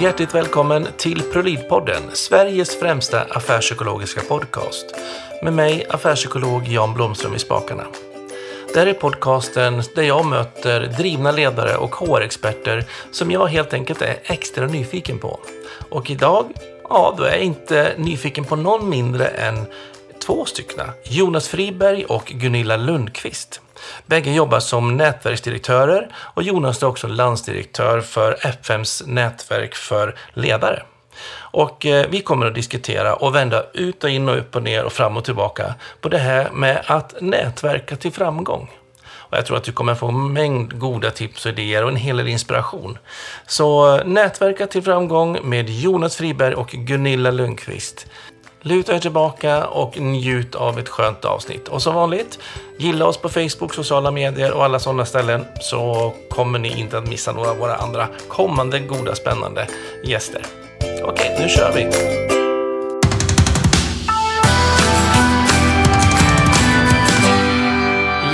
Hjärtligt välkommen till ProLid-podden, Sveriges främsta affärspsykologiska podcast. Med mig, affärspsykolog Jan Blomström i spakarna. Det här är podcasten där jag möter drivna ledare och HR-experter som jag helt enkelt är extra nyfiken på. Och idag, ja, då är jag inte nyfiken på någon mindre än två stycken. Jonas Friberg och Gunilla Lundqvist. Bägge jobbar som nätverksdirektörer och Jonas är också landsdirektör för FMs nätverk för ledare. Och eh, vi kommer att diskutera och vända ut och in och upp och ner och fram och tillbaka på det här med att nätverka till framgång. Och jag tror att du kommer få en mängd goda tips och idéer och en hel del inspiration. Så eh, nätverka till framgång med Jonas Friberg och Gunilla Lundqvist. Luta er tillbaka och njut av ett skönt avsnitt. Och som vanligt, gilla oss på Facebook, sociala medier och alla sådana ställen så kommer ni inte att missa några av våra andra kommande goda spännande gäster. Okej, nu kör vi!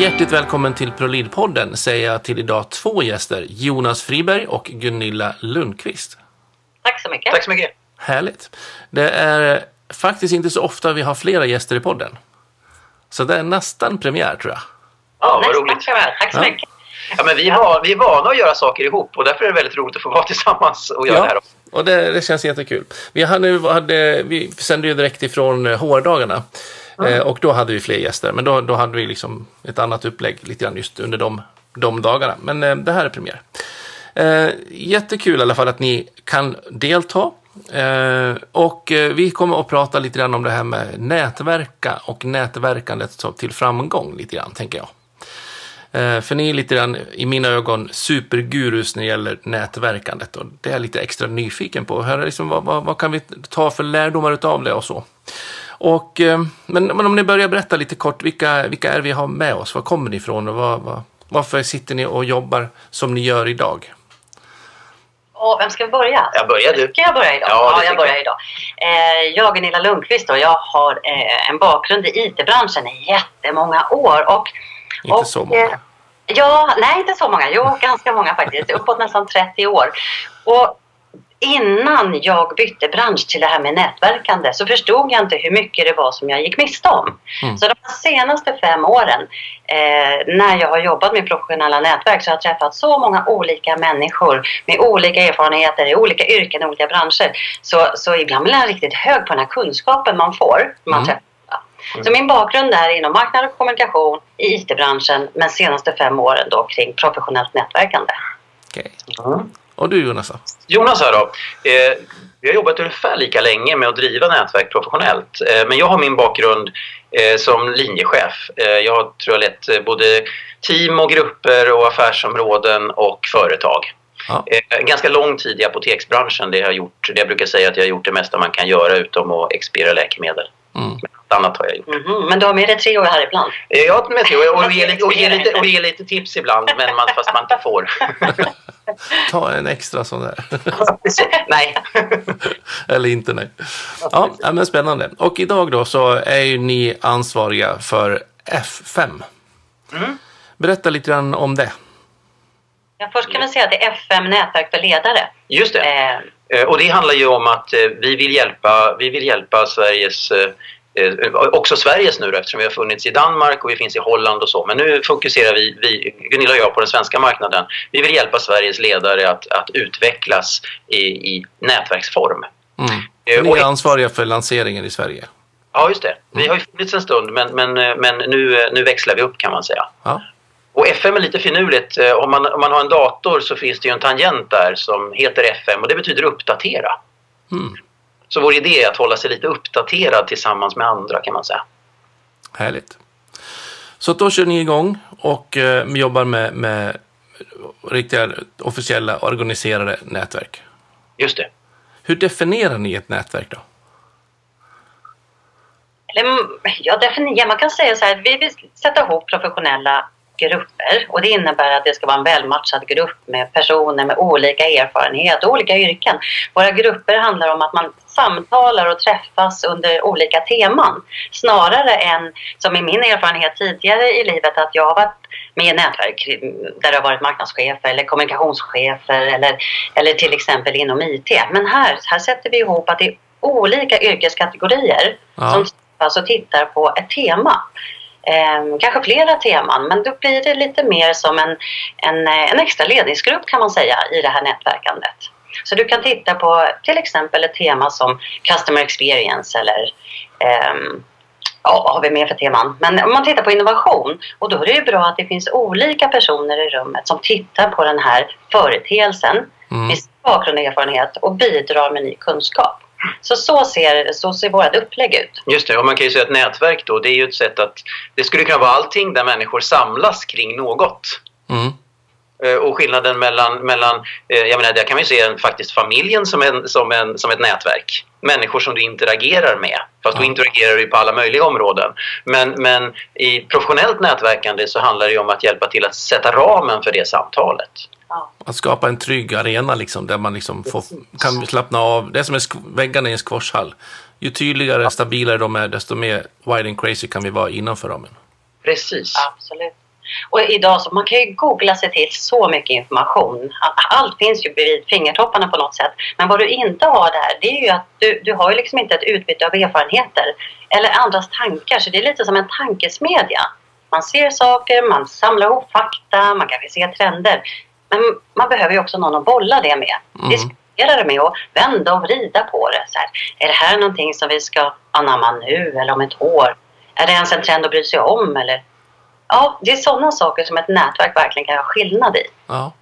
Hjärtligt välkommen till ProLid-podden säger jag till idag två gäster, Jonas Friberg och Gunilla Lundqvist. Tack så mycket. Tack så mycket. Härligt. Det är faktiskt inte så ofta vi har flera gäster i podden. Så det är nästan premiär tror jag. Ja, vad roligt. Tack så Ja. mycket. Ja, men vi, är van, vi är vana att göra saker ihop och därför är det väldigt roligt att få vara tillsammans och göra det här. Ja, och det, det känns jättekul. Vi, hade, hade, vi sände ju direkt ifrån eh, HR-dagarna. Eh, och då hade vi fler gäster, men då, då hade vi liksom ett annat upplägg lite grann just under de, de dagarna. Men eh, det här är premiär. Eh, jättekul i alla fall att ni kan delta. Eh, och eh, vi kommer att prata lite grann om det här med nätverka och nätverkandet till framgång lite grann, tänker jag. Eh, För ni är lite grann, i mina ögon, supergurus när det gäller nätverkandet. Och det är jag lite extra nyfiken på. Här är liksom, vad, vad, vad kan vi ta för lärdomar av det och så? Och, eh, men, men om ni börjar berätta lite kort, vilka, vilka är vi har med oss? Var kommer ni ifrån och vad, varför sitter ni och jobbar som ni gör idag? Och vem ska vi börja? Jag börjar du. Ska jag börja idag? Ja, Ja, jag börjar idag. Eh, jag är Gunilla Lundqvist och jag har eh, en bakgrund i IT-branschen i jättemånga år. Och, Inte och, så många. eh, Ja, nej inte så många. Jo, ganska många faktiskt. Uppåt nästan 30 år. Och innan jag bytte bransch till det här med nätverkande så förstod jag inte hur mycket det var som jag gick miste om. Mm. Så de senaste fem åren eh, när jag har jobbat med professionella nätverk så har jag träffat så många olika människor med olika erfarenheter i olika yrken och olika branscher. Så, så ibland blir jag riktigt hög på den här kunskapen man får. Man Mm. träffar så min bakgrund är inom marknad och kommunikation i IT-branschen men senaste fem åren då kring professionellt nätverkande. Okej. Mm. Och du Jonas då? Jonas här då. Eh, vi har jobbat ungefär lika länge med att driva nätverk professionellt. Eh, men jag har min bakgrund eh, som linjechef. Eh, jag har, tror jag, lett eh, både team och grupper och affärsområden och företag. Ja. Eh, ganska lång tid i apoteksbranschen. Det har gjort, det jag brukar säga att jag har gjort det mesta man kan göra utom att expediera läkemedel. Mm. Men allt annat har jag gjort. Mhm, Men du har med dig tre år här ibland. Eh, Ja, med sig. Och, och, ge lite, och, ge lite, och ge lite tips ibland, men man, fast man inte får. Ta en extra sån där. Nej. Eller inte nej. Ja, men spännande. Och idag då så är ju ni ansvariga för F5. Mm. Berätta lite grann om det. Ja, först kan vi säga att det är FM Nätverk för ledare. Just det. Eh, Och det handlar ju om att eh, vi vill hjälpa, vi vill hjälpa Sveriges, eh, eh, också Sveriges nu då, eftersom vi har funnits i Danmark och vi finns i Holland och så. Men nu fokuserar vi, vi Gunilla och jag, på den svenska marknaden. Vi vill hjälpa Sveriges ledare att, att utvecklas i, i nätverksform. Mm. Eh, Ni är ansvariga för lanseringen i Sverige. Ja, just det. Vi har ju funnits en stund men, men, eh, men nu, eh, nu växlar vi upp kan man säga. Ja. Och FM är lite finurligt. Eh, Om man, om man har en dator så finns det ju en tangent där som heter FM och det betyder uppdatera. Mm. Så vår idé är att hålla sig lite uppdaterad tillsammans med andra kan man säga. Härligt. Så då kör ni igång och eh, jobbar med, med riktiga officiella organiserade nätverk. Just det. Hur definierar ni ett nätverk då? eller, mm, ja, definiera, man kan säga så här, vi vill sätta ihop professionella grupper och det innebär att det ska vara en välmatchad grupp med personer med olika erfarenhet och olika yrken. Våra grupper handlar om att man samtalar och träffas under olika teman snarare än som i min erfarenhet tidigare i livet att jag har varit med i nätverk där det har varit marknadschefer eller kommunikationschefer eller, eller till exempel inom IT. Men här, här sätter vi ihop att det är olika yrkeskategorier ja. som träffas och tittar på ett tema. Eh, kanske flera teman, men då blir det lite mer som en, en, en extra ledningsgrupp kan man säga i det här nätverkandet. Så du kan titta på till exempel ett tema som Customer Experience eller eh, ja, vad har vi mer för teman? Men om man tittar på innovation och då är det ju bra att det finns olika personer i rummet som tittar på den här företeelsen mm. med bakgrund och erfarenhet och bidrar med ny kunskap. Så så ser, så ser vårt upplägg ut. Just det, och man kan ju säga att nätverk då, det är ju ett sätt att... Det skulle kunna vara allting där människor samlas kring något. Mm. Eh, och skillnaden mellan, mellan eh, jag menar, där kan man ju se faktiskt familjen som, en, som, en, som ett nätverk. Människor som du interagerar med. Fast du interagerar ju på alla möjliga områden. Men, men i professionellt nätverkande så handlar det ju om att hjälpa till att sätta ramen för det samtalet. Att skapa en trygg arena liksom, där man liksom får, kan slappna av. Det är som är väggarna i en squashhall. Ju tydligare, stabilare de är, desto mer wide and crazy kan vi vara innanför dem. Precis. Absolut. Och idag så man kan ju googla sig till så mycket information. Allt finns ju vid fingertopparna på något sätt. Men vad du inte har där, det är ju att du, du har ju liksom inte ett utbyte av erfarenheter eller andras tankar. Så det är lite som en tankesmedja. Man ser saker, man samlar ihop fakta, man kanske ser trender. Men man behöver ju också någon att bolla det med. Mm. Diskutera det med och vända och vrida på det. Så här, är det här någonting som vi ska anamma nu eller om ett år? Är det ens en trend att bry sig om? Eller ja, det är sådana saker som ett nätverk verkligen kan ha skillnad i. Ja.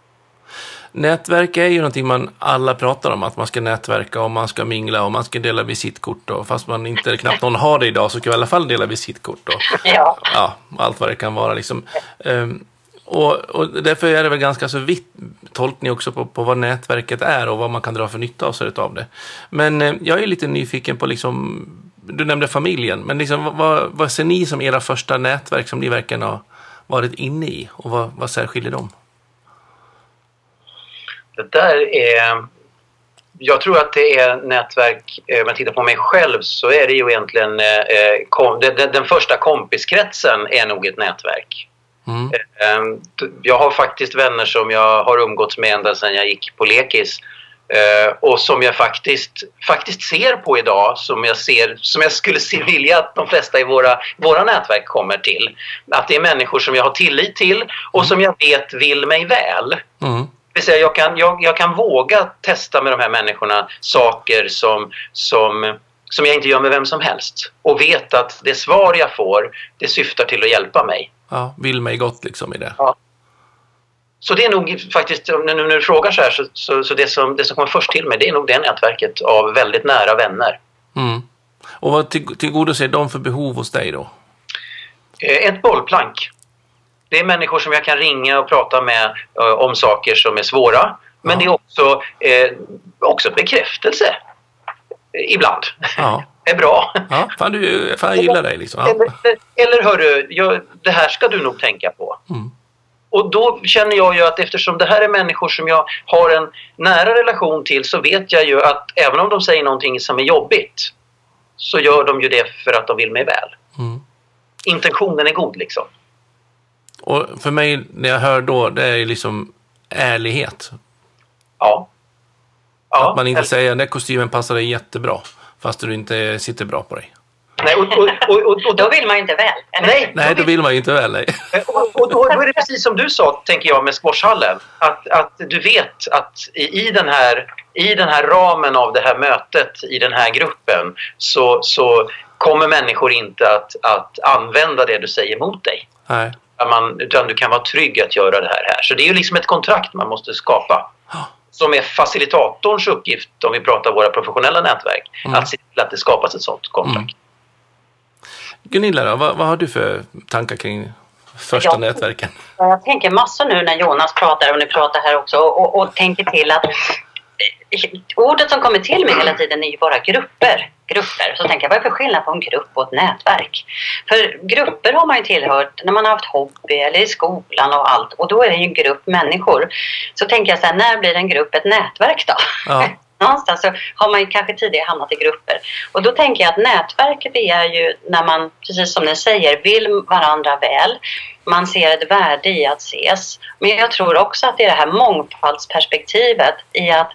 Nätverk är ju någonting man alla pratar om, att man ska nätverka och man ska mingla och man ska dela visitkort. Och fast man inte knappt någon har det idag så ska vi i alla fall dela visitkort. Och, ja. ja. Allt vad det kan vara liksom. Um, och, och, därför är det väl ganska så vitt tolkning också på, på vad nätverket är och vad man kan dra för nytta av sig av det. Men eh, jag är lite nyfiken på liksom du nämnde familjen, men liksom, vad, vad ser ni som era första nätverk som ni verkligen har varit inne i och vad, vad särskiljer dem? Det där är... Jag tror att det är nätverk, eh, om jag tittar på mig själv så är det ju egentligen eh, eh kom, den, den, första kompiskretsen är nog ett nätverk. Mm. Eh, jag har faktiskt vänner som jag har umgåtts med ända sedan jag gick på lekis Eh, och som jag faktiskt, faktiskt ser på idag, som jag, ser, som jag skulle se, vilja att de flesta i våra, våra nätverk kommer till. Att det är människor som jag har tillit till och mm. som jag vet vill mig väl. Mm. Det vill säga jag kan, jag, jag kan våga testa med de här människorna saker som, som, som jag inte gör med vem som helst. Och vet att det svar jag får, det syftar till att hjälpa mig. Ja, vill mig gott liksom i det. Ja. Så det är nog faktiskt, nu när du frågar så här, så, så, så, det, som, det som kommer först till mig det är nog det nätverket av väldigt nära vänner. Mm. Och vad till, tillgodoser de för behov hos dig då? Eh, ett bollplank. Det är människor som jag kan ringa och prata med uh, om saker som är svåra. Men ja. det är också, eh, också bekräftelse. Ibland. Ja. är bra. Ja, fan, du, fan jag gillar dig liksom. Ja. Eller, eller hörru, jag, det här ska du nog tänka på. Mm. Och då känner jag ju att eftersom det här är människor som jag har en nära relation till så vet jag ju att även om de säger någonting som är jobbigt så gör de ju det för att de vill mig väl. Mm. Intentionen är god liksom. Och för mig, när jag hör då, det är liksom ärlighet. Ja. ja att man inte säger den kostymen passar dig jättebra fast du inte sitter bra på dig. Nej, och, och, och, och, då vill man ju inte väl. Eller? Nej, nej, då vill man ju inte väl. Nej. Och, då, då är det precis som du sa, tänker jag, med squashhallen. Att, att du vet att i, i, den här, i den här ramen av det här mötet, i den här gruppen, så, så kommer människor inte att, att använda det du säger mot dig. Nej. Man, utan du kan vara trygg att göra det här. här. Så det är ju liksom ett kontrakt man måste skapa. Som är facilitatorns uppgift, om vi pratar våra professionella nätverk, mm. att se till att det skapas ett sådant kontrakt. Mm. Gunilla, då, vad, vad, har du för tankar kring första jag, nätverken? Jag tänker massor nu när Jonas pratar och ni pratar här också och, och, och tänker till att ordet som kommer till mig hela tiden är ju bara grupper. Grupper. Så tänker jag, vad är för skillnad på en grupp och ett nätverk? För grupper har man ju tillhört när man har haft hobby eller i skolan och allt. Och då är det ju en grupp människor. Så tänker jag så här, när blir en grupp ett nätverk då? Ja. Någonstans så har man kanske tidigare hamnat i grupper. Och då tänker jag att nätverket är ju när man, precis som ni säger, vill varandra väl. Man ser ett värde i att ses. Men jag tror också att det är det här mångfaldsperspektivet i att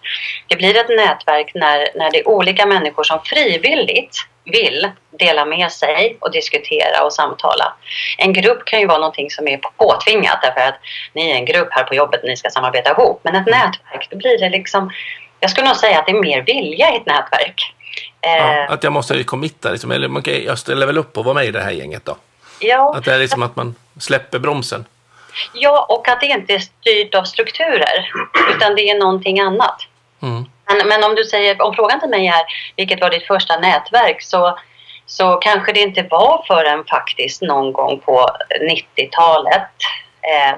det blir ett nätverk när, när det är olika människor som frivilligt vill dela med sig och diskutera och samtala. En grupp kan ju vara någonting som är påtvingat därför att ni är en grupp här på jobbet och ni ska samarbeta ihop. Men ett nätverk, då blir det liksom jag skulle nog säga att det är mer vilja i ett nätverk. Ja, eh, att jag måste committa, liksom, eller okay, jag ställer väl upp och vara med i det här gänget då? Ja. Att det är liksom att man släpper bromsen? Ja, och att det inte är styrt av strukturer, utan det är någonting annat. Mm. Men, men, om du säger, om frågan till mig är vilket var ditt första nätverk så, så kanske det inte var förrän faktiskt någon gång på 90-talet eh,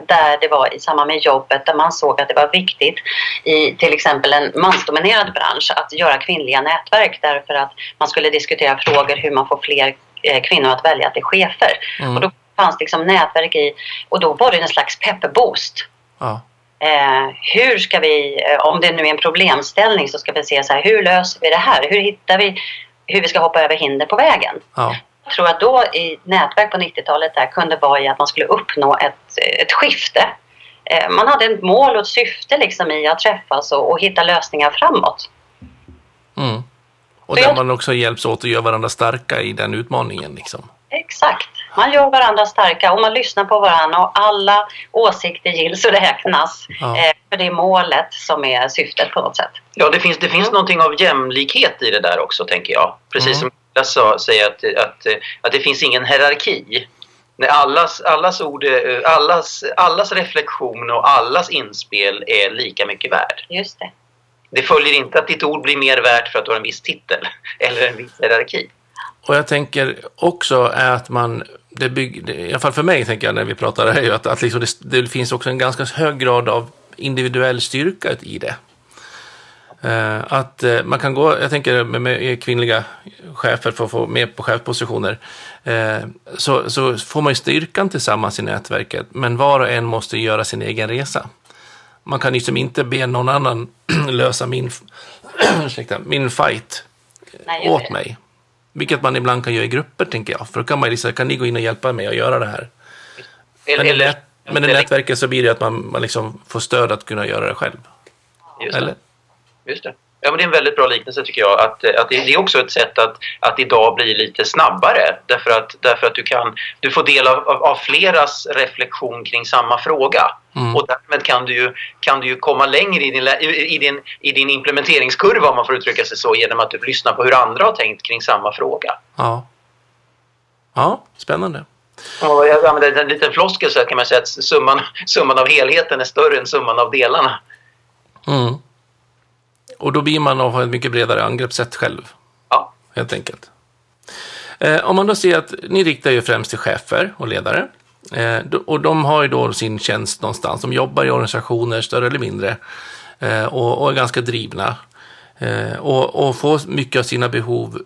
där det var i samband med jobbet där man såg att det var viktigt i till exempel en mansdominerad bransch att göra kvinnliga nätverk därför att man skulle diskutera frågor hur man får fler eh, kvinnor att välja till chefer. Mm. Och då fanns det liksom nätverk i och då var det en slags pepperboost. Ja. Eh, hur ska vi, eh, om det nu är en problemställning så ska vi se så här, hur löser vi det här? Hur hittar vi hur vi ska hoppa över hinder på vägen? Ja tror att då i nätverk på 90-talet där kunde vara i att man skulle uppnå ett, ett skifte. Eh, man hade ett mål och ett syfte liksom i att träffas och, och hitta lösningar framåt. Mm. Och där man också hjälps åt att göra varandra starka i den utmaningen. Liksom. Exakt. Man gör varandra starka och man lyssnar på varandra och alla åsikter gills och räknas. Ja. Eh, för det är målet som är syftet på något sätt. Ja, det finns, det finns mm. någonting av jämlikhet i det där också tänker jag. Precis mm. som jag sa, säger att, att, att det finns ingen hierarki. Allas, allas, ord, allas, allas reflektion och allas inspel är lika mycket värd. Just det. Det följer inte att ditt ord blir mer värt för att du har en viss titel eller en viss hierarki. Och jag tänker också att man, det bygg, i alla fall för mig tänker jag när vi pratar, är ju att, att liksom det, det finns också en ganska hög grad av individuell styrka i det. Uh, att uh, man kan gå, jag tänker med, kvinnliga chefer för att få med på chefspositioner, uh, så, så får man ju styrkan tillsammans i nätverket, men var och en måste göra sin egen resa. Man kan liksom inte be någon annan lösa min, ursäkta, min fight Nej, åt mig. Vilket man ibland kan göra i grupper, tänker jag. För då kan man liksom, kan ni gå in och hjälpa mig att göra det här? Men i, nät, men i nätverket så blir det att man, man liksom får stöd att kunna göra det själv. Eller? Just det. Ja, men det är en väldigt bra liknelse tycker jag. Att, att det, är också ett sätt att, att idag bli lite snabbare. Därför att, därför att du, kan, du får del av, av, av fleras reflektion kring samma fråga. Mm. Och därmed kan du, ju, kan du ju komma längre i din, i, din, i din implementeringskurva om man får uttrycka sig så genom att du lyssnar på hur andra har tänkt kring samma fråga. Ja, ja spännande. Och jag använder en liten floskel så kan man säga att summan, summan av helheten är större än summan av delarna. Mm. Och då blir man att ha ett mycket bredare angreppssätt själv. Ja. Helt enkelt. Eh, om man då ser att ni riktar ju främst till chefer och ledare. Eh, och de har ju då sin tjänst någonstans. De jobbar i organisationer, större eller mindre. Eh, och, och, är ganska drivna. Eh, och, och får mycket av sina behov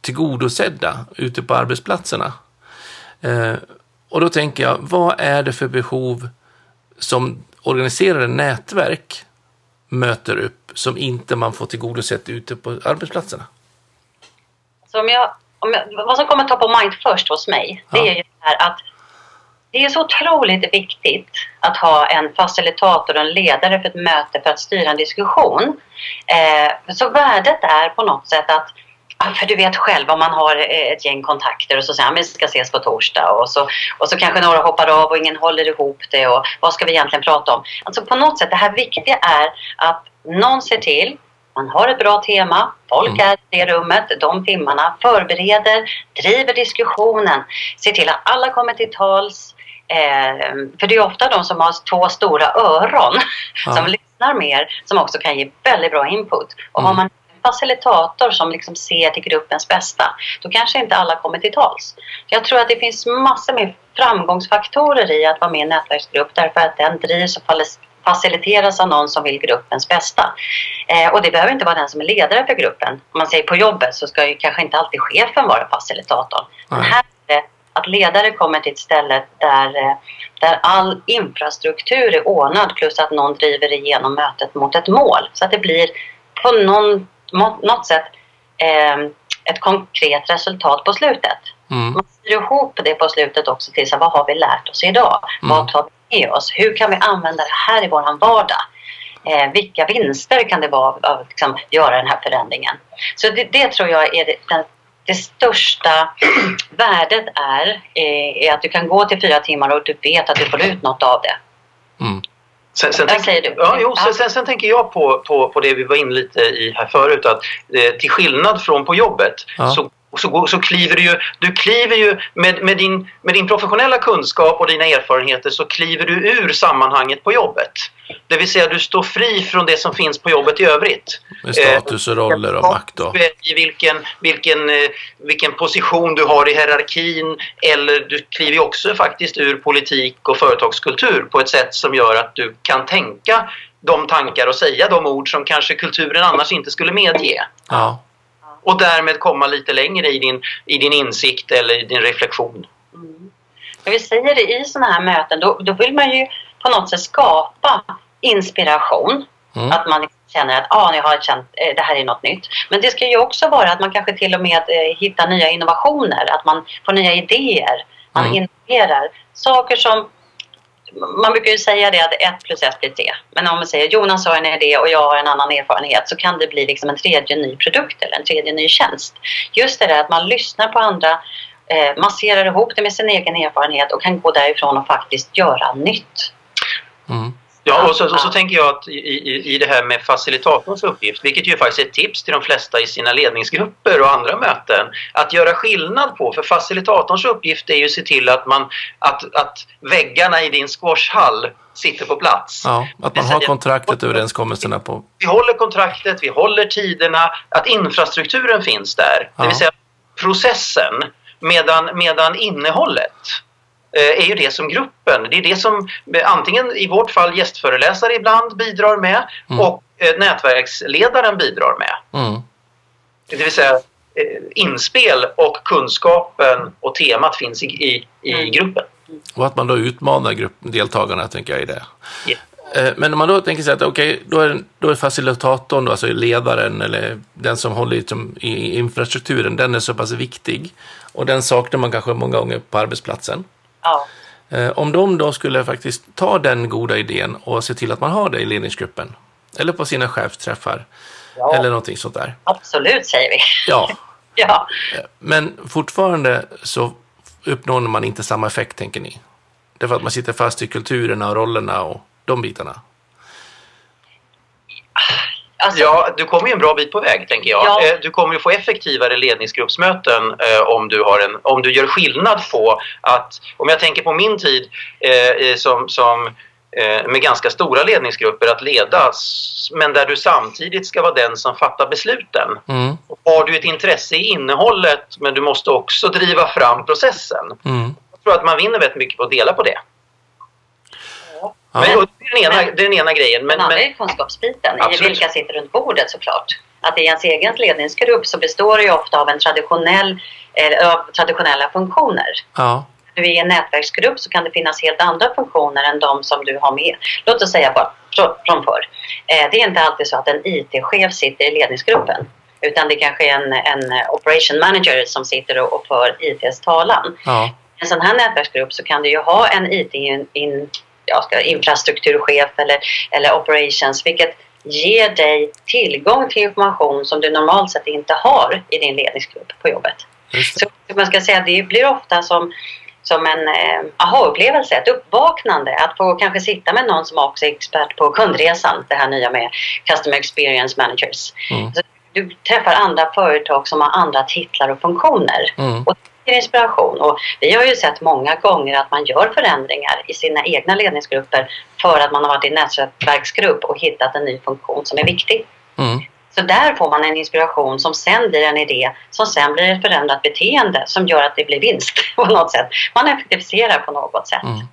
tillgodosedda ute på arbetsplatserna. Eh, och då tänker jag, vad är det för behov som organiserade nätverk möter upp som inte man får tillgodosett ute på arbetsplatserna? Så om jag, om jag, vad som kommer ta på mind först hos mig, det ja. är ju det här att det är så otroligt viktigt att ha en facilitator och en ledare för ett möte för att styra en diskussion. Eh, så värdet är på något sätt att för du vet själv om man har ett gäng kontakter och så säger man vi ska ses på torsdag och så, och så kanske några hoppar av och ingen håller ihop det och vad ska vi egentligen prata om? Alltså på något sätt, det här viktiga är att någon ser till man har ett bra tema, folk mm. är i det rummet, de timmarna, förbereder, driver diskussionen, ser till att alla kommer till tals. Eh, för det är ofta de som har två stora öron ja. som lyssnar mer, som också kan ge väldigt bra input. Och mm. har man facilitator som liksom ser till gruppens bästa, då kanske inte alla kommer till tals. Jag tror att det finns massor med framgångsfaktorer i att vara med i en nätverksgrupp därför att den drivs och faciliteras av någon som vill gruppens bästa. Eh, och det behöver inte vara den som är ledare för gruppen. Om man säger på jobbet så ska ju kanske inte alltid chefen vara facilitatorn. Men här är det att ledare kommer till ett ställe där, eh, där all infrastruktur är ordnad plus att någon driver igenom mötet mot ett mål. Så att det blir på någon, något sätt eh, ett konkret resultat på slutet. Mm. Man syr ihop det på slutet också till så vad har vi lärt oss idag? Mm. Vad tar vi med oss? Hur kan vi använda det här i vår vardag? Eh, vilka vinster kan det vara av att liksom, göra den här förändringen? Så det, det tror jag är det, den, det största värdet är, är, är, att du kan gå till fyra timmar och du vet att du får ut något av det. Mm. Sen, sen, tänk, säger du? Ja, jo, sen, sen, sen, tänker jag på, på, på det vi var inne lite i här förut att eh, till skillnad från på jobbet ja. så så, så kliver du ju, du kliver ju med, med, din, med din professionella kunskap och dina erfarenheter så kliver du ur sammanhanget på jobbet. Det vill säga du står fri från det som finns på jobbet i övrigt. Med status och roller och makt då? I vilken, vilken, eh, vilken position du har i hierarkin eller du kliver också faktiskt ur politik och företagskultur på ett sätt som gör att du kan tänka de tankar och säga de ord som kanske kulturen annars inte skulle medge. Ja och därmed komma lite längre i din, i din insikt eller i din reflektion. Mm. Vi säger det i sådana här möten, då, då vill man ju på något sätt skapa inspiration. Mm. Att man känner att ah, jag har känt, eh, det här är något nytt. Men det ska ju också vara att man kanske till och med eh, hittar nya innovationer, att man får nya idéer, man mm. innoverar. Saker som man brukar ju säga det att ett plus ett blir tre. Men om man säger Jonas har en idé och jag har en annan erfarenhet så kan det bli liksom en tredje ny produkt eller en tredje ny tjänst. Just det där att man lyssnar på andra, eh, masserar ihop det med sin egen erfarenhet och kan gå därifrån och faktiskt göra nytt. Mm. Ja, och så, och så tänker jag att i, i, i det här med facilitatorns uppgift, vilket ju faktiskt är ett tips till de flesta i sina ledningsgrupper och andra möten, att göra skillnad på, för facilitatorns uppgift är ju att se till att, man, att, att väggarna i din squashhall sitter på plats. Ja, att man har kontraktet och överenskommelserna på... Vi håller kontraktet, vi håller tiderna, att infrastrukturen finns där, ja. det vill säga processen, medan, medan innehållet Eh, är ju det som gruppen, det är det som eh, antingen i vårt fall gästföreläsare ibland bidrar med mm. och eh, nätverksledaren bidrar med. Mm. Det vill säga inspel och kunskapen och temat finns i, i, i mm. gruppen. Och att man då utmanar grupp, deltagarna, tänker jag, i det. Yeah. Men om man då tänker sig att okej, okay, då, är, då är facilitatorn, då, alltså ledaren eller den som håller liksom i infrastrukturen, den är så pass viktig. Och den saknar man kanske många gånger på arbetsplatsen. Ja. Eh, om de då skulle faktiskt ta den goda idén och se till att man har det i ledningsgruppen eller på sina chefsträffar ja. eller någonting sånt där. Absolut, säger vi. Ja. ja. Eh, men fortfarande så uppnår man inte samma effekt, tänker ni? Därför att man sitter fast i kulturerna och rollerna och de bitarna. Alltså, ja, du kommer ju en bra bit på väg, tänker jag. Ja. Eh, du kommer ju få effektivare ledningsgruppsmöten eh, om, du har en, om du gör skillnad på att... Om jag tänker på min tid eh, som, som eh, med ganska stora ledningsgrupper att leda, men där du samtidigt ska vara den som fattar besluten. Mm. Har du ett intresse i innehållet, men du måste också driva fram processen. Mm. Jag tror att man vinner väldigt mycket på att dela på det. Men, ena, det är den ena grejen. Men, den andra är kunskapsbiten, absolut. i vilka sitter runt bordet såklart. Att i ens egen ledningsgrupp så består det ju ofta av, en traditionell, eh, av traditionella funktioner. Ja. Du är i en nätverksgrupp så kan det finnas helt andra funktioner än de som du har med. Låt oss säga bara från förr. Eh, det är inte alltid så att en IT-chef sitter i ledningsgruppen. Utan det kanske är en, en operation manager som sitter och, och för ITs talan. Ja. I en sån här nätverksgrupp så kan du ju ha en IT-in, ja, ska, infrastrukturchef eller, eller operations, vilket ger dig tillgång till information som du normalt sett inte har i din ledningsgrupp på jobbet. Så man ska säga, det blir ofta som, som en eh, aha-upplevelse, ett uppvaknande att få kanske sitta med någon som också är expert på kundresan, det här nya med Customer Experience Managers. Mm. du träffar andra företag som har andra titlar och funktioner. Mm. Och inspiration. Och vi har ju sett många gånger att man gör förändringar i sina egna ledningsgrupper för att man har varit i en nätverksgrupp och hittat en ny funktion som är viktig. Mm. Så där får man en inspiration som sen blir en idé som sen blir ett förändrat beteende som gör att det blir vinst på något sätt. Man effektiviserar på något sätt. Mm.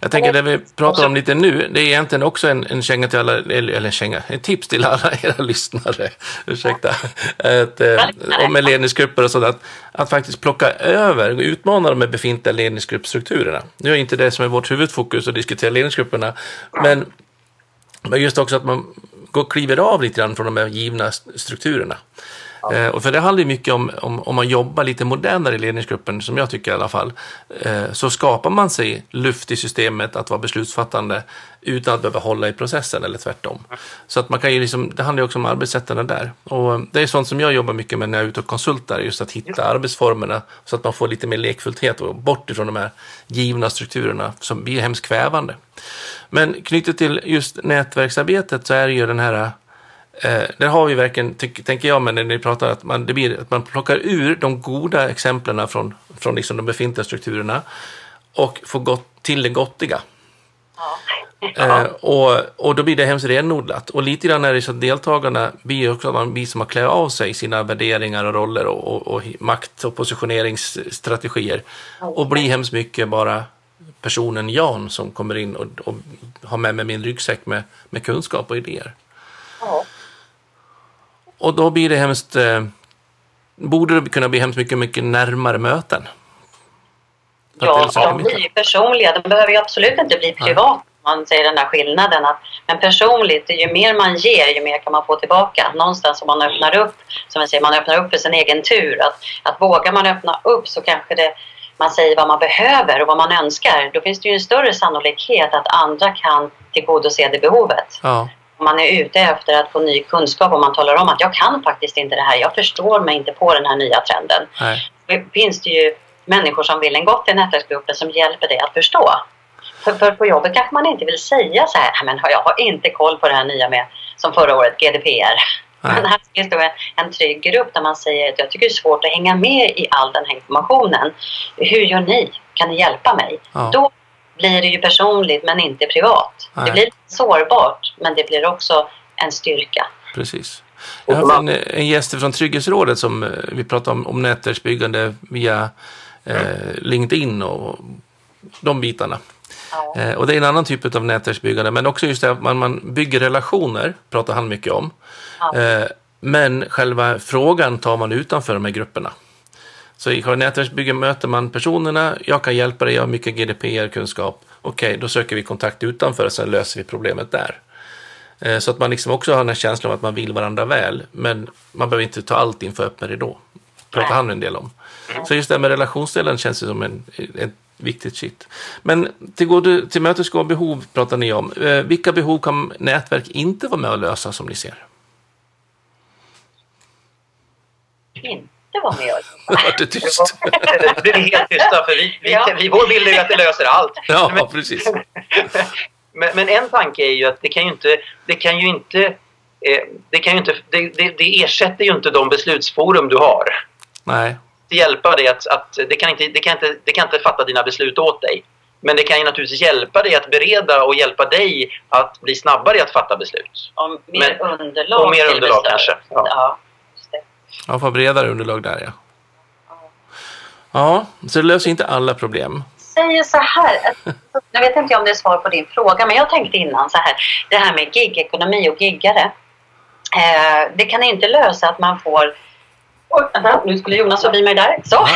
Jag tänker det vi pratar om lite nu, det är egentligen också en, en känga till alla, eller en känga, en tips till alla era lyssnare, ursäkta, att, eh, om med ledningsgrupper och sådant, att, att faktiskt plocka över, utmana de befintliga ledningsgruppsstrukturerna. Nu är inte det som är vårt huvudfokus att diskutera ledningsgrupperna, men, men just också att man går kliver av lite grann från de här givna strukturerna. Ja. Eh, och för det handlar ju mycket om, om, om man jobbar lite modernare i ledningsgruppen, som jag tycker i alla fall, eh, så skapar man sig luft i systemet att vara beslutsfattande utan att behöva hålla i processen eller tvärtom. Så att man kan ju liksom, det handlar ju också om arbetssätten där. Och det är sånt som jag jobbar mycket med när jag är ute och konsultar, just att hitta arbetsformerna så att man får lite mer lekfullhet och bort ifrån de här givna strukturerna som blir hemskt kvävande. Men knutet till just nätverksarbetet så är det ju den här Eh, där har vi verkligen, tänker jag, men när ni pratar att man, det blir, att man plockar ur de goda exemplen från, från liksom de befintliga strukturerna och får gott, till det gottiga. Ja. Eh, och, och då blir det hemskt renodlat. Och lite grann är det så att deltagarna blir också man blir som att klä av sig sina värderingar och roller och, och, och makt och positioneringsstrategier. Och blir hemskt mycket bara personen Jan som kommer in och, och har med mig min ryggsäck med, med kunskap och idéer. Ja. Och då blir det hemskt, eh, borde det kunna bli hemskt mycket, mycket närmare möten. Ja, de blir ju personliga. De behöver ju absolut inte bli privata. Man säger den där skillnaden. Att, men personligt, ju mer man ger, ju mer kan man få tillbaka. Någonstans om man öppnar upp, som jag säger, man öppnar upp för sin egen tur. Att, att vågar man öppna upp så kanske det, man säger vad man behöver och vad man önskar. Då finns det ju en större sannolikhet att andra kan tillgodose det behovet. Ja man är ute efter att få ny kunskap och man talar om att jag kan faktiskt inte det här, jag förstår mig inte på den här nya trenden. Nej. Då finns det ju människor som vill en gott i nätverksgruppen som hjälper dig att förstå. För, för på jobbet kanske man inte vill säga så här, men jag har inte koll på det här nya med, som förra året, GDPR. Nej. Men här finns det en, en trygg grupp där man säger att jag tycker det är svårt att hänga med i all den här informationen. Hur gör ni? Kan ni hjälpa mig? Ja. Då blir det ju personligt men inte privat. Nej. Det blir sårbart men det blir också en styrka. Precis. Jag har en, en gäst från Trygghetsrådet som eh, vi pratade om, om nätverksbyggande via eh, LinkedIn och de bitarna. Ja. Eh, och det är en annan typ av nätverksbyggande men också just det att man, man bygger relationer, pratar han mycket om. Ja. Eh, men själva frågan tar man utanför de här grupperna. Så i nätverksbygge möter man personerna, jag kan hjälpa dig, jag har mycket GDPR-kunskap. Okej, okay, då söker vi kontakt utanför och sen löser vi problemet där. Eh, så att man liksom också har den här känslan av att man vill varandra väl, men man behöver inte ta allt inför öppen ridå. pratar han en del om. Så just det här med relationsdelen känns som en, ett viktigt shit. Men till, till mötesgå behov pratar ni om. Eh, vilka behov kan nätverk inte vara med och lösa som ni ser? Inte vara med och jobba. Det tyst? det blir helt tysta för vi, vi, ja. vi, vår bild är ju att det löser allt. Ja, men, precis. men, men, en tanke är ju att det kan ju inte, det kan ju inte, eh, det, kan ju inte det, det, det ersätter ju inte de beslutsforum du har. Nej. Det hjälpa dig att, att det, kan inte, det, kan inte, det kan inte fatta dina beslut åt dig. Men det kan ju naturligtvis hjälpa dig att bereda och hjälpa dig att bli snabbare i att fatta beslut. Om mer Men, underlag. Och mer underlag kanske. Ja. ja. Ja, få bredare underlag där ja. Ja, så det löser inte alla problem. säger så här, jag vet inte om det är svar på din fråga, men jag tänkte innan så här, det här med gigekonomi och giggare. Eh, det kan inte lösa att man får vänta, nu skulle Jonas förbi mig där. Så.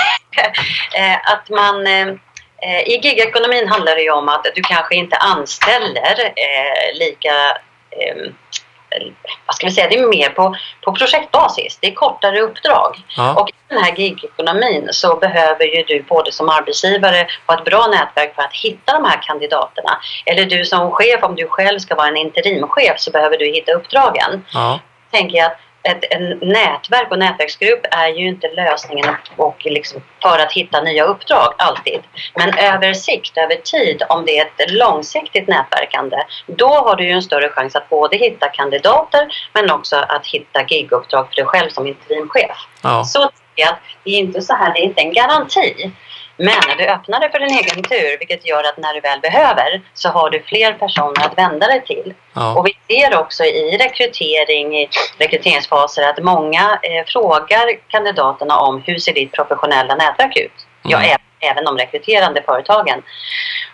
eh, att man, eh, I gigekonomin handlar det ju om att du kanske inte anställer eh, lika eh, vad ska vi säga, det är mer på, på projektbasis. Det är kortare uppdrag. Ja. Och i den här gigekonomin så behöver ju du både som arbetsgivare ha ett bra nätverk för att hitta de här kandidaterna. Eller du som chef, om du själv ska vara en interimchef så behöver du hitta uppdragen. Ja. Tänker jag att ett, en nätverk och nätverksgrupp är ju inte lösningen och liksom för att hitta nya uppdrag alltid. Men över sikt, över tid, om det är ett långsiktigt nätverkande, då har du ju en större chans att både hitta kandidater men också att hitta giguppdrag för dig själv som interimchef. Ja. Så det är inte så här, det är inte en garanti. Men du öppnar dig för din egen tur vilket gör att när du väl behöver så har du fler personer att vända dig till. Ja. Och vi ser också i rekrytering, i rekryteringsfaser att många eh, frågar kandidaterna om hur ser ditt professionella nätverk ut? Mm. Ja, även de rekryterande företagen.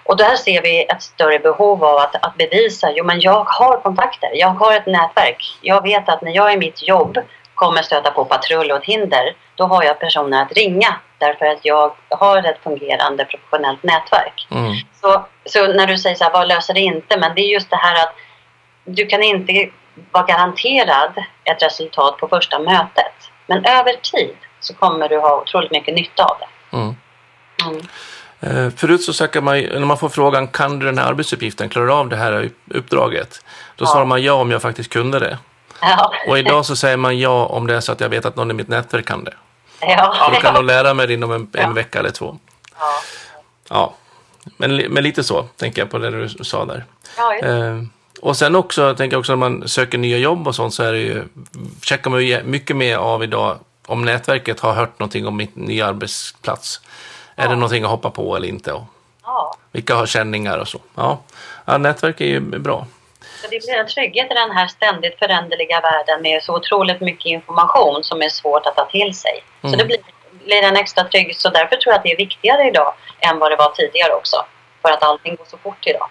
Och där ser vi ett större behov av att, att bevisa, jo men jag har kontakter, jag har ett nätverk. Jag vet att när jag i mitt jobb kommer stöta på patrull och ett hinder, då har jag personer att ringa därför att jag har ett fungerande professionellt nätverk. Mm. Så, så när du säger så här, vad löser det inte? Men det är just det här att du kan inte vara garanterad ett resultat på första mötet. Men över tid så kommer du ha otroligt mycket nytta av det. Mm. Mm. Eh, Förut så söker man, när man får frågan kan du den här arbetsuppgiften, klarar du av det här uppdraget? Då Ja. svarar man ja om jag faktiskt kunde det. Ja. Och idag så säger man ja om det är så att jag vet att någon i mitt nätverk kan det. Ja. Då kan de lära mig det inom en, en vecka eller två. Ja. Ja, men, men lite så tänker jag på det du sa där. Ja. Eh, och sen också, tänker jag också när man söker nya jobb och sånt så är det ju, checkar man mycket mer av idag om nätverket har hört någonting om min nya arbetsplats. Är det någonting att hoppa på eller inte? Och ja. vilka har känningar och så. Ja, ja nätverk är ju bra. Så det blir en trygghet i den här ständigt föränderliga världen med så otroligt mycket information som är svårt att ta till sig. Så Mm. det blir, blir en extra trygg. Så därför tror jag att det är viktigare idag än vad det var tidigare också. För att allting går så fort idag.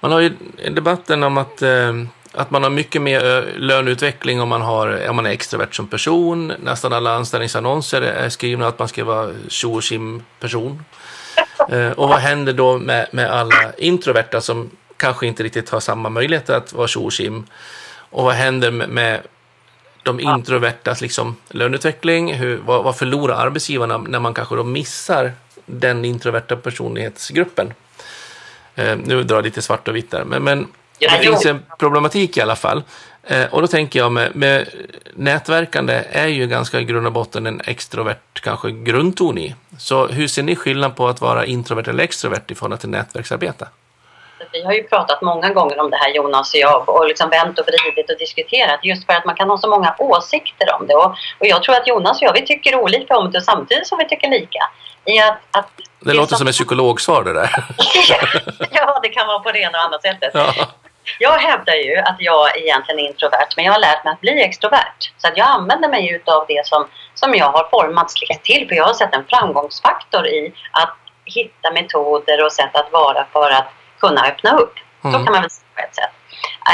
Man har ju debatten om att, eh, att man har mycket mer eh, löneutveckling om man, har, om man är extrovert som person. Nästan alla anställningsannonser är skrivna att man ska vara tjo och person. Eh, och vad händer då med, med alla introverta som kanske inte riktigt har samma möjligheter att vara tjo och vad händer med, med de introvertas liksom, löneutveckling? Hur, vad, vad förlorar arbetsgivarna när man kanske då missar den introverta personlighetsgruppen? Eh, nu drar jag lite svart och vitt där, men, men Ja, det finns en problematik i alla fall. Eh, och då tänker jag med, med nätverkande är ju ganska i grund och botten en extrovert kanske grundton i. Så hur ser ni skillnad på att vara introvert eller extrovert i förhållande till nätverksarbete? Vi har ju pratat många gånger om det här Jonas och jag och liksom vänt och vridit och diskuterat just för att man kan ha så många åsikter om det. Och, och jag tror att Jonas och jag vi tycker olika om det samtidigt som vi tycker lika. I att, att Det låter som ett psykologsvar det där. ja, det kan vara på det ena och andra sättet. ja. Jag hävdar ju att jag egentligen är introvert, men jag har lärt mig att bli extrovert. Så att jag använder mig utav det som, som jag har formats till. För jag har sett en framgångsfaktor i att hitta metoder och sätt att vara för att kunna öppna upp. Så Mm. kan man väl säga på ett sätt.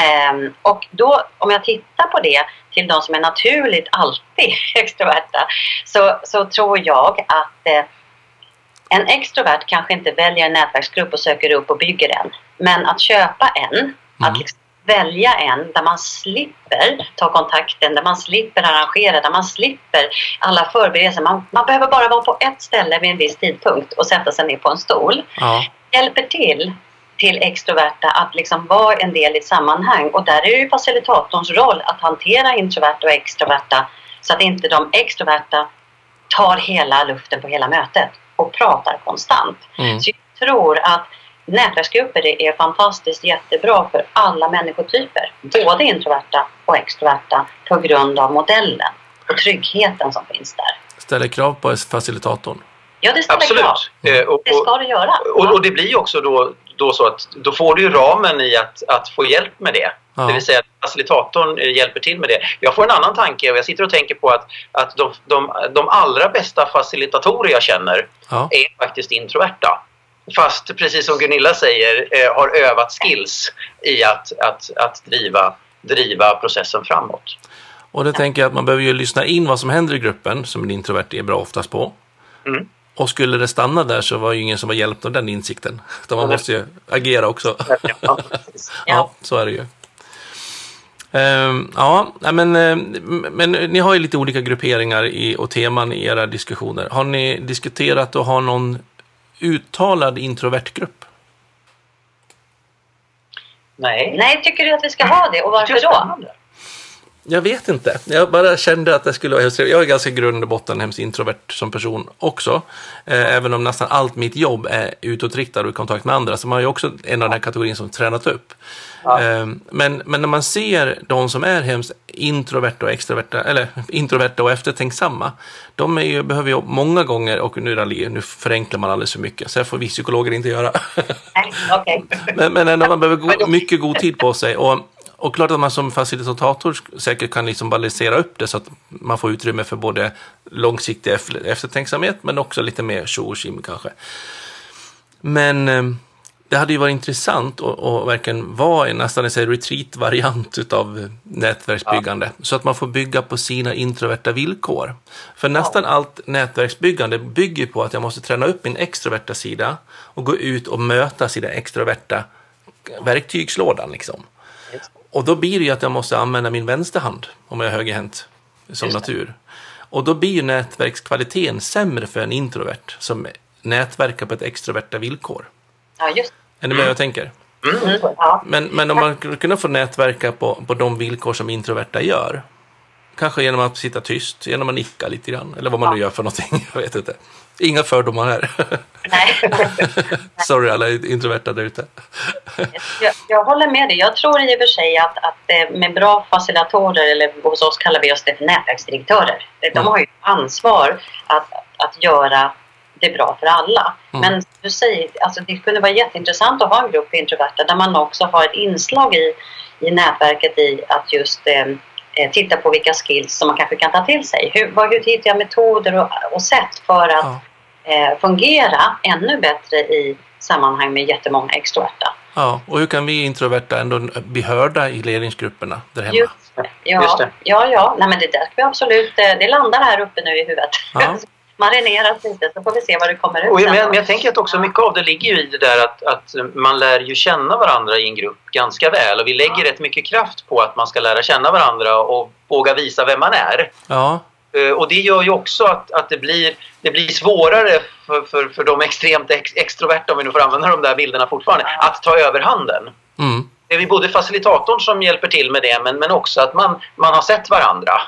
Ehm, och då, om jag tittar på det till de som är naturligt alltid extroverta, så, så tror jag att eh, en extrovert kanske inte väljer en nätverksgrupp och söker upp och bygger en. Men att köpa en, att liksom välja en där man slipper ta kontakten, där man slipper arrangera, där man slipper alla förberedelser. Man, man behöver bara vara på ett ställe vid en viss tidpunkt och sätta sig ner på en stol. Ja. Hjälper till till extroverta att liksom vara en del i ett sammanhang. Och där är det ju facilitatorns roll att hantera introverta och extroverta så att inte de extroverta tar hela luften på hela mötet och pratar konstant. Mm. Så jag tror att nätverksgrupper är- fantastiskt jättebra för alla människotyper. Både introverta och extroverta på grund av modellen och tryggheten som finns där. Ställer krav på facilitatorn. Ja, det ställer krav. Absolut. Eh, och, Det ska det göra. och, och det blir också då, då så att då får du ju ramen i att, att få hjälp med det. Ja. Det vill säga att facilitatorn eh, hjälper till med det. Jag får en annan tanke och jag sitter och tänker på att, att de, de, de allra bästa facilitatorer jag känner Ja. är faktiskt introverta. Fast precis som Gunilla säger eh, har övat skills i att, att, att driva, driva processen framåt. Och då tänker jag att man behöver ju lyssna in vad som händer i gruppen, som en introvert är bra oftast på. Mm. Och skulle det stanna där så var ju ingen som var hjälpt av den insikten. Utan man måste ju agera också. Ja. Ja, så är det ju. Ehm, ja, men, ehm, men ni har ju lite olika grupperingar i, och teman i era diskussioner. Har ni diskuterat att ha någon uttalad introvertgrupp? Nej. Nej, tycker du att vi ska ha det och varför då? Jag vet inte. Jag bara kände att det skulle vara helt Jag är ganska grund och botten hemskt introvert som person också. Eh, även om nästan allt mitt jobb är utåtriktad och i kontakt med andra. Så man är ju också en av den här kategorin som tränat upp. Ja. Eh, men, men när man ser de som är hemskt introverta och extroverta, eller introverta och eftertänksamma. De ju, behöver ju många gånger, och nu, nu förenklar man alldeles för mycket. Så här får vi psykologer inte göra. Nej, okej. Men, men ändå, man behöver go- mycket god tid på sig. Och Och klart att man som facilitator säkert kan liksom balansera upp det så att man får utrymme för både långsiktig eftertänksamhet men också lite mer tjo och kanske. Men eh, det hade ju varit intressant att, att verkligen vara en nästan en retreat-variant av nätverksbyggande. Ja. Så att man får bygga på sina introverta villkor. För nästan ja. allt nätverksbyggande bygger på att jag måste träna upp min extroverta sida och gå ut och möta sina extroverta verktygslådan. Liksom. Och då blir det ju att jag måste använda min vänsterhand om jag är högerhänt som natur. Och då blir ju nätverkskvaliteten sämre för en introvert som nätverkar på ett extroverta villkor. Ja, just Är ni med vad jag tänker? Mm. Men, men om man kunde få nätverka på, på de villkor som introverta gör, kanske genom att sitta tyst, genom att nicka lite grann, eller vad man ja. nu gör för någonting, jag vet inte. Inga fördomar här. Nej. Sorry alla introverta där ute. jag, jag, håller med dig. Jag tror i och för sig att, att eh, med bra facilitatorer, eller hos oss kallar vi oss det för nätverksdirektörer, de mm. har ju ansvar att, att göra det bra för alla. Mm. Men du säger, alltså det kunde vara jätteintressant att ha en grupp introverta där man också har ett inslag i, i nätverket i att just eh, eh, titta på vilka skills som man kanske kan ta till sig. Hur, vad, hur hittar jag metoder och, och sätt för att ja. eh, fungera ännu bättre i sammanhang med jättemånga extroverta? Ja, och hur kan vi introverta ändå bli hörda i ledningsgrupperna där hemma? Just, ja, Just det. ja, ja. Nej, men det där ska vi absolut, eh, det landar här uppe nu i huvudet. Ja. marineras lite så får vi se vad det kommer ut. Och, men, men, jag tänker att också mycket av det ligger ju i det där att, att man lär ju känna varandra i en grupp ganska väl och vi lägger ja. rätt mycket kraft på att man ska lära känna varandra och våga visa vem man är. Ja. Uh, och det gör ju också att, att det, blir, det blir svårare för, för, för de extremt ex, extroverta, om vi nu får använda de där bilderna fortfarande, att ta över handen. Mm. Det är både facilitatorn som hjälper till med det men, men också att man, man har sett varandra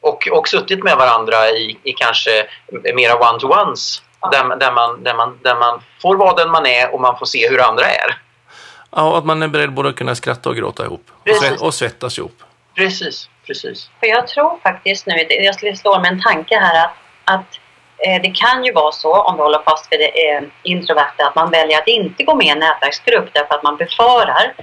och, och suttit med varandra i, i kanske mera one-to-ones där, där, man, där, man, där man får vara den man är och man får se hur andra är. Ja, och att man är beredd både att kunna skratta och gråta ihop och, svett, och svettas ihop. Precis, precis. För jag tror faktiskt nu, jag skulle slå med en tanke här att, att eh, det kan ju vara så, om vi håller fast vid det eh, introverta, att man väljer att inte gå med i en nätverksgrupp därför att man befarar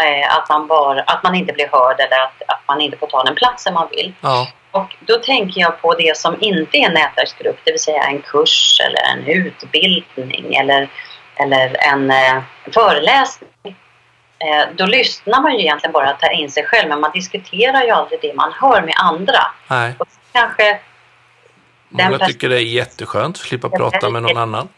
eh, att, man bara, att man inte blir hörd eller att, att man inte får ta den platsen man vill. Ja. Och då tänker jag på det som inte är en nätverksgrupp, det vill säga en kurs eller en utbildning eller, eller en eh, föreläsning. Eh, då lyssnar man ju egentligen bara att ta in sig själv men man diskuterar ju aldrig det man hör med andra. Nej. Och kanske Många tycker det är jätteskönt att slippa prata med någon annan.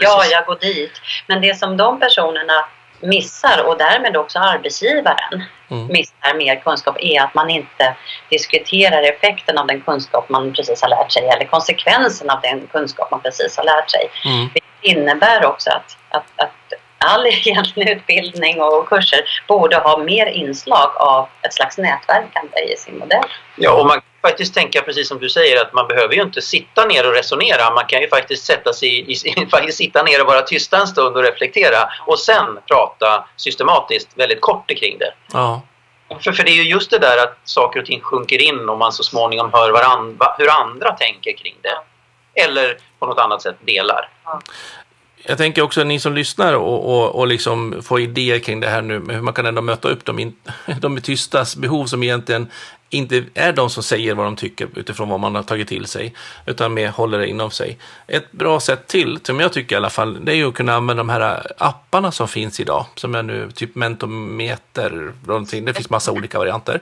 Ja, jag går dit. Men det som de personerna missar och därmed också arbetsgivaren mm. missar mer kunskap är att man inte diskuterar effekten av den kunskap man precis har lärt sig eller konsekvensen av den kunskap man precis har lärt sig. Mm. Det innebär också att, att, att all egentligen utbildning och kurser borde ha mer inslag av ett slags nätverkande i sin modell. Ja, och man faktiskt tänka precis som du säger att man behöver ju inte sitta ner och resonera. Man kan ju faktiskt sätta sig i, faktiskt sitta ner och vara tysta en stund och reflektera och sen prata systematiskt väldigt kort kring det. Ja. För, för det är ju just det där att saker och ting sjunker in och man så småningom hör varandra, hur andra tänker kring det. Eller på något annat sätt delar. Ja. Jag tänker också att ni som lyssnar och, och, och liksom får idéer kring det här nu, hur man kan ändå möta upp de, in, de tystas behov som egentligen inte är de som säger vad de tycker utifrån vad man har tagit till sig, utan mer håller det inom sig. Ett bra sätt till, som jag tycker i alla fall, det är ju att kunna använda de här apparna som finns idag, som är nu typ Mentometer, någonting. det finns massa olika varianter.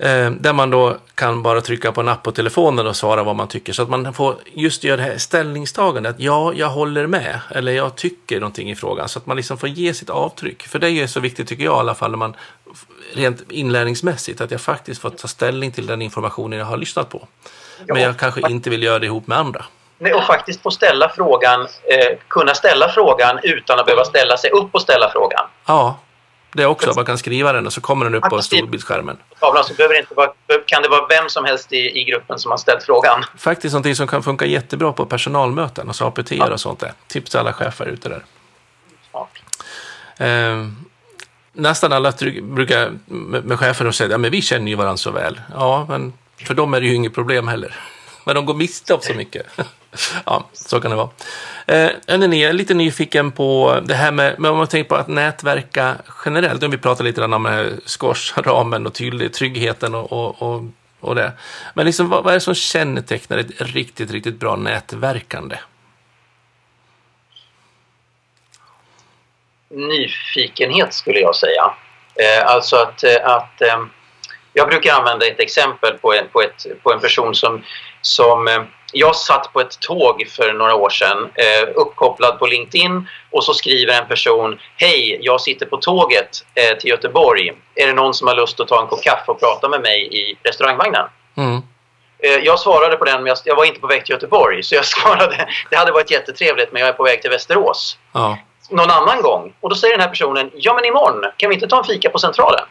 Eh, där man då kan bara trycka på en app på telefonen och svara vad man tycker. Så att man får just göra det här ställningstagandet. Ja, jag håller med. Eller jag tycker någonting i frågan. Så att man liksom får ge sitt avtryck. För det är så viktigt tycker jag i alla fall. När man, rent inlärningsmässigt. Att jag faktiskt får ta ställning till den informationen jag har lyssnat på. Men jag kanske inte vill göra det ihop med andra. Och faktiskt få ställa frågan, eh, kunna ställa frågan utan att behöva ställa sig upp och ställa frågan. Ja, det också. Man kan skriva den och så kommer den upp på storbildsskärmen. Tavlan så behöver inte vara, kan det vara vem som helst i, i gruppen som har ställt frågan. Faktiskt någonting som kan funka jättebra på personalmöten, alltså APT ja. och sånt där. Tips till alla chefer ute där. Eh, nästan alla brukar med, chefer säga att ja, vi känner ju varandra så väl. Ja, men för dem är det ju inget problem heller. Men de går miste om så mycket. ja, så kan det vara. Eh, jag är lite nyfiken på det här med, med om man tänker på att nätverka generellt. Om vi pratar lite grann om squashramen och tydlig, tryggheten och, och, och, och det. Men liksom, vad, vad är det som kännetecknar ett riktigt, riktigt bra nätverkande? Nyfikenhet skulle jag säga. Eh, alltså att, eh, att eh, jag brukar använda ett exempel på en, på ett, på en person som, som jag satt på ett tåg för några år sedan uppkopplad på LinkedIn och så skriver en person Hej, jag sitter på tåget till Göteborg. Är det någon som har lust att ta en kopp kaffe och prata med mig i restaurangvagnen? Mm. Jag svarade på den, men jag, jag, var inte på väg till Göteborg. Så jag svarade, det hade varit jättetrevligt men jag är på väg till Västerås. Ja. Någon annan gång. Och då säger den här personen, ja men imorgon, kan vi inte ta en fika på Centralen?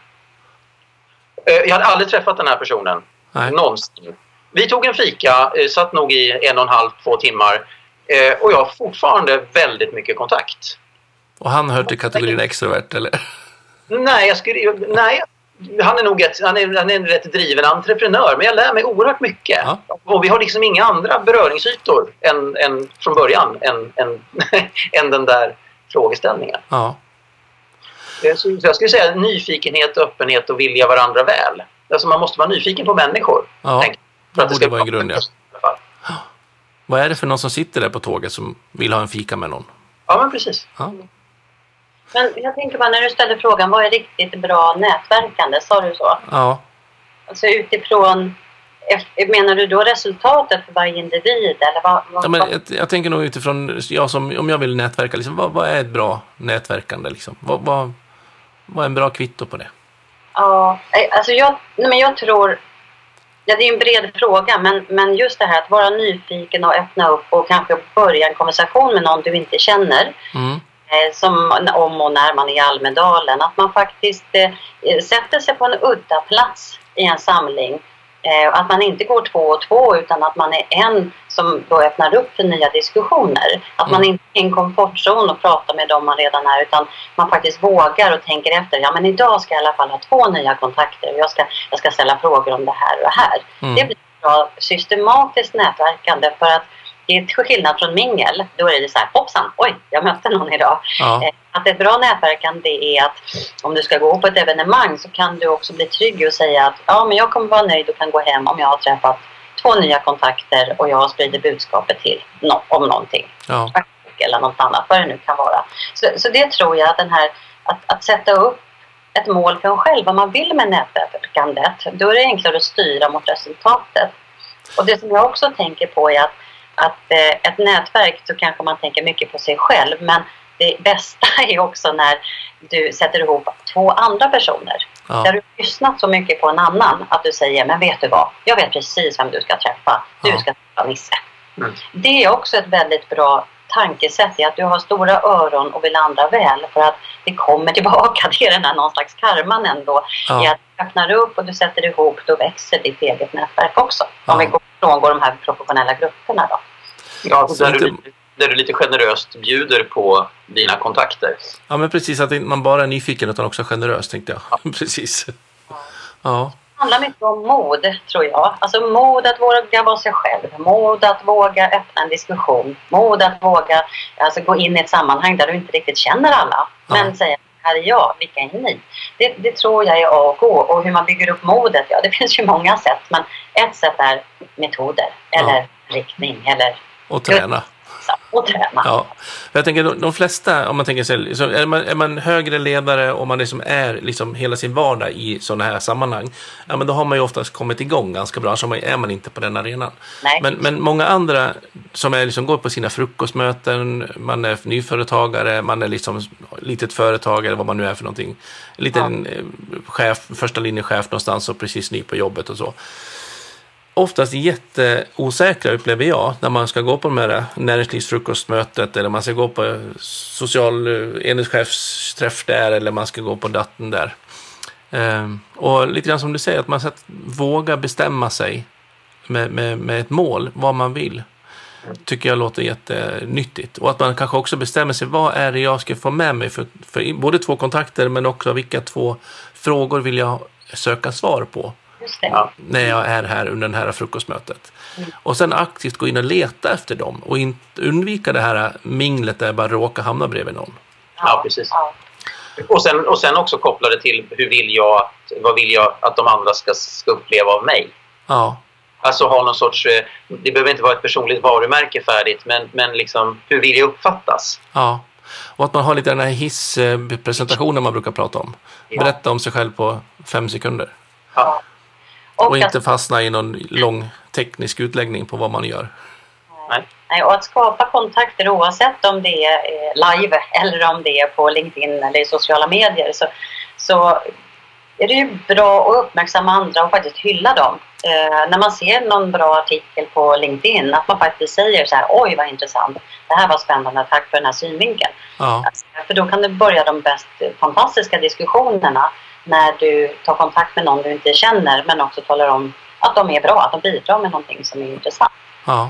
Eh, jag hade aldrig träffat den här personen. Nej. Någonsin. Vi tog en fika, eh, satt nog i en och en halv, två timmar. Eh, och jag har fortfarande väldigt mycket kontakt. Och han hör till kategorin extrovert, eller? Nej, jag skulle, nej han är nog ett, han är, han är en rätt driven entreprenör, men jag lär mig oerhört mycket. Ja. Och vi har liksom inga andra beröringsytor än, än från början än, än, än den där frågeställningen. Ja. Eh, Så jag skulle säga nyfikenhet, öppenhet och vilja varandra väl. Alltså man måste vara nyfiken på människor. Ja, det för att borde ska vara en grund, ja. Vad är det för någon som sitter där på tåget som vill ha en fika med någon? Ja, men precis. Ja. Men jag tänker bara när du ställer frågan, vad är riktigt bra nätverkande? Sa du så? Ja. Alltså utifrån, menar du då resultatet för varje individ? Eller vad, vad, ja men jag, jag tänker nog utifrån, jag som, om jag vill nätverka, liksom, vad, vad är ett bra nätverkande? Liksom? Vad, vad, vad är en bra kvitto på det? Ja, eh, alltså jag, nej men jag tror... Ja, det är en bred fråga, men, men just det här att vara nyfiken och öppna upp och kanske börja en konversation med någon du inte känner. Mm. eh, Som om och när man är i Almedalen. Att man faktiskt eh, eh, sätter sig på en udda plats i en samling. Eh, Att man inte går två och två utan att man är en som då öppnar upp för nya diskussioner. Att man Mm. inte är i en komfortzon och pratar med dem man redan är utan man faktiskt vågar och tänker efter. Ja men idag ska jag i alla fall ha två nya kontakter och jag ska, jag ska ställa frågor om det här och det här. Mm. Det blir bra systematiskt nätverkande för att det är till skillnad från mingel. Då är det så här, hoppsan, oj, jag mötte någon idag. Ja. Eh, Att ett bra nätverkande är att om du ska gå på ett evenemang så kan du också bli trygg och säga att ja, men jag kommer vara nöjd och kan gå hem om jag har träffat två nya kontakter och jag har spridit budskapet till no om någonting. Ja. Eller något annat, vad det nu kan vara. Så, så det tror jag att den här att, att sätta upp ett mål för en själv, vad man vill med nätverkandet, då är det enklare att styra mot resultatet. Och det som jag också tänker på är att, att eh, ett nätverk så kanske man tänker mycket på sig själv men det bästa är också när du sätter ihop två andra personer. Ja. Där du har lyssnat så mycket på en annan att du säger men vet du vad, jag vet precis vem du ska träffa. Du Ja. ska träffa Nisse. Mm. Det är också ett väldigt bra tankesätt i att du har stora öron och vill andra väl för att det kommer tillbaka. Det är den här någon slags karman ändå. Ja. I att du öppnar upp och du sätter ihop, då växer ditt eget nätverk också. Om vi går frångår de här professionella grupperna då. Ja, Så där, du, lite- lite- där du lite generöst bjuder på dina kontakter. ja, men precis att man bara är nyfiken utan också generös tänkte jag. precis. Ja. Det handlar mycket om mod, tror jag. Alltså mod att våga vara sig själv, mod att våga öppna en diskussion, mod att våga alltså, gå in i ett sammanhang där du inte riktigt känner alla. Men Ja. säga, här är jag, vilka är ni? Det, det tror jag är A och O. Och hur man bygger upp modet, ja det finns ju många sätt. Men ett sätt är metoder, eller riktning, eller Och träna. och träna. Ja, jag tänker de, de flesta, om man tänker sig, så är, man, är man högre ledare och man liksom är liksom hela sin vardag i sådana här sammanhang, ja men då har man ju oftast kommit igång ganska bra, så man- är man inte på den arenan. Nej. Men, men många andra som är liksom, går på sina frukostmöten, man är nyföretagare, man är liksom litet företag eller vad man nu är för någonting. En liten eh, chef, första linjechef någonstans och precis ny på jobbet och så oftast jätteosäkra upplever jag när man ska gå på de här näringslivsfrukostmötet eller man ska gå på social eh, enhetschefsträff där eller man ska gå på datten där. Ehm, och lite grann som du säger, att man ska våga bestämma sig med, med, med ett mål, vad man vill. Tycker jag låter jättenyttigt. Och att man kanske också bestämmer sig, vad är det jag ska få med mig för, för både två kontakter men också vilka två frågor vill jag söka svar på. Ja. när jag är här under det här frukostmötet. Och sen aktivt gå in och leta efter dem och in, undvika det här minglet där jag bara råkar hamna bredvid någon. Ja, precis. Ja. Och sen, och sen också koppla det till hur vill jag att, vad vill jag att de andra ska, ska uppleva av mig. Ja, Alltså ha någon sorts, eh, det behöver inte vara ett personligt varumärke färdigt, men, men liksom hur vill jag uppfattas? ja. Och att man har lite den här hisspresentationen man brukar prata om. Ja. Berätta om sig själv på fem sekunder. Ja. Och, Och att, inte fastna i någon lång teknisk utläggning på vad man gör. Nej. nej, och att skapa kontakter oavsett om det är eh, live eller om det är på LinkedIn eller i sociala medier så, så är det ju bra att uppmärksamma andra och faktiskt hylla dem. Eh, när man ser någon bra artikel på LinkedIn, att man faktiskt säger så här, oj vad intressant, det här var spännande, tack för den här synvinkeln. Ja, För då kan det börja de bäst fantastiska diskussionerna när du tar kontakt med någon du inte känner men också talar om att de är bra, att de bidrar med någonting som är intressant. ja,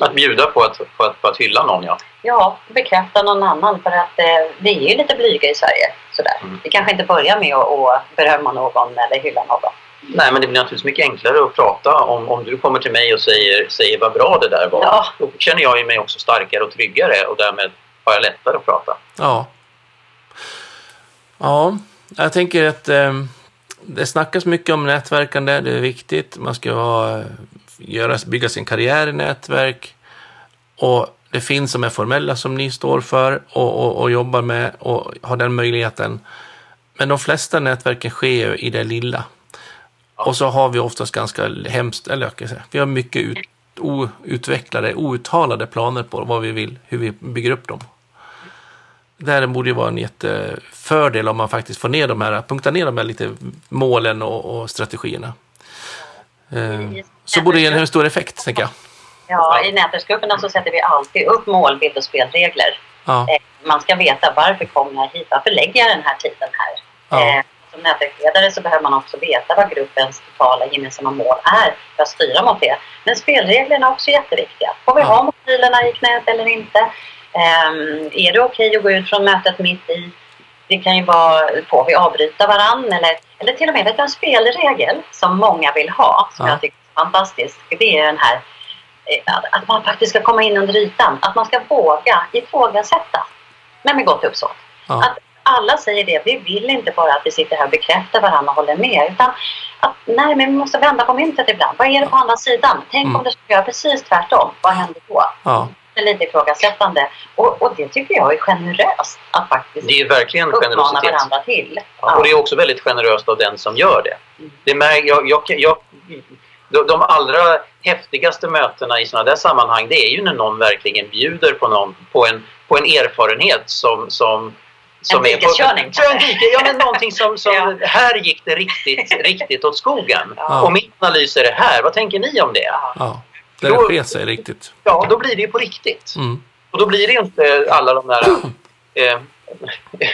Att bjuda på att, på att, på att hylla någon, ja. Ja, bekräfta någon annan för att eh, vi är ju lite blyga i Sverige. Sådär. Mm. Vi kanske inte börjar med att, att berömma någon eller hylla någon. Nej, men det blir naturligtvis mycket enklare att prata om, om du kommer till mig och säger, säger vad bra det där var. Ja. Då känner jag ju mig också starkare och tryggare och därmed har jag lättare att prata. ja. Ja, jag tänker att eh, det snackas mycket om nätverkande. Det är viktigt. Man ska ha, göra, bygga sin karriär i nätverk. Och det finns som är formella som ni står för och, och, och jobbar med och har den möjligheten. Men de flesta nätverken sker ju i det lilla. Och så har vi oftast ganska hemskt, eller jag kan säga, vi har mycket ut, outvecklade, outtalade planer på vad vi vill, hur vi bygger upp dem. Det borde ju vara en jättefördel om man faktiskt får ner de här, punktar ner de här lite målen och, och strategierna. Eh, så borde det ge en stor effekt, tänker jag. Ja, i nätverksgrupperna så sätter vi alltid upp målbild och spelregler. Ja, Eh, Man ska veta varför kommer jag hit? Varför lägger jag den här tiden här? Ja. Eh, Som nätverksledare så behöver man också veta vad gruppens totala gemensamma mål är för att styra mot det. Men spelreglerna är också jätteviktiga. Får vi Ja. ha mobilerna i knät eller inte? Ehm, är det okej att gå ut från mötet mitt i? Det kan ju vara, får vi avbryta varann? Eller, eller till och med vet en spelregel som många vill ha, som Ja. jag tycker är fantastisk. Det är den här eh, att, man faktiskt ska komma in under ytan. Att man ska våga ifrågasätta. Men med gott uppsåt. ja, Att alla säger det. Vi vill inte bara att vi sitter här och bekräftar varandra och håller med. Utan att nej, men vi måste vända på myntet ibland. Vad är det på andra sidan? Tänk Mm. om det skulle göra precis tvärtom. Vad händer då? ja, lite ifrågasättande. Och, och det tycker jag är generöst. Att faktiskt Det är verkligen uppmana generositet. varandra till. Ja, och det är också väldigt generöst av den som gör det. Mm. det mär, jag, jag, jag, de, allra häftigaste mötena i sådana där sammanhang det är ju när någon verkligen bjuder på, någon, på, en, på en erfarenhet som, som som En dikeskörning, ja, men någonting som, som Ja. här gick det riktigt, riktigt åt skogen. Ja. Och min analys är det här. Vad tänker ni om det? Ja. Ja. Där det Då- sker sig riktigt. Ja, då blir det ju på riktigt. Mm. Och då blir det inte alla de där eh,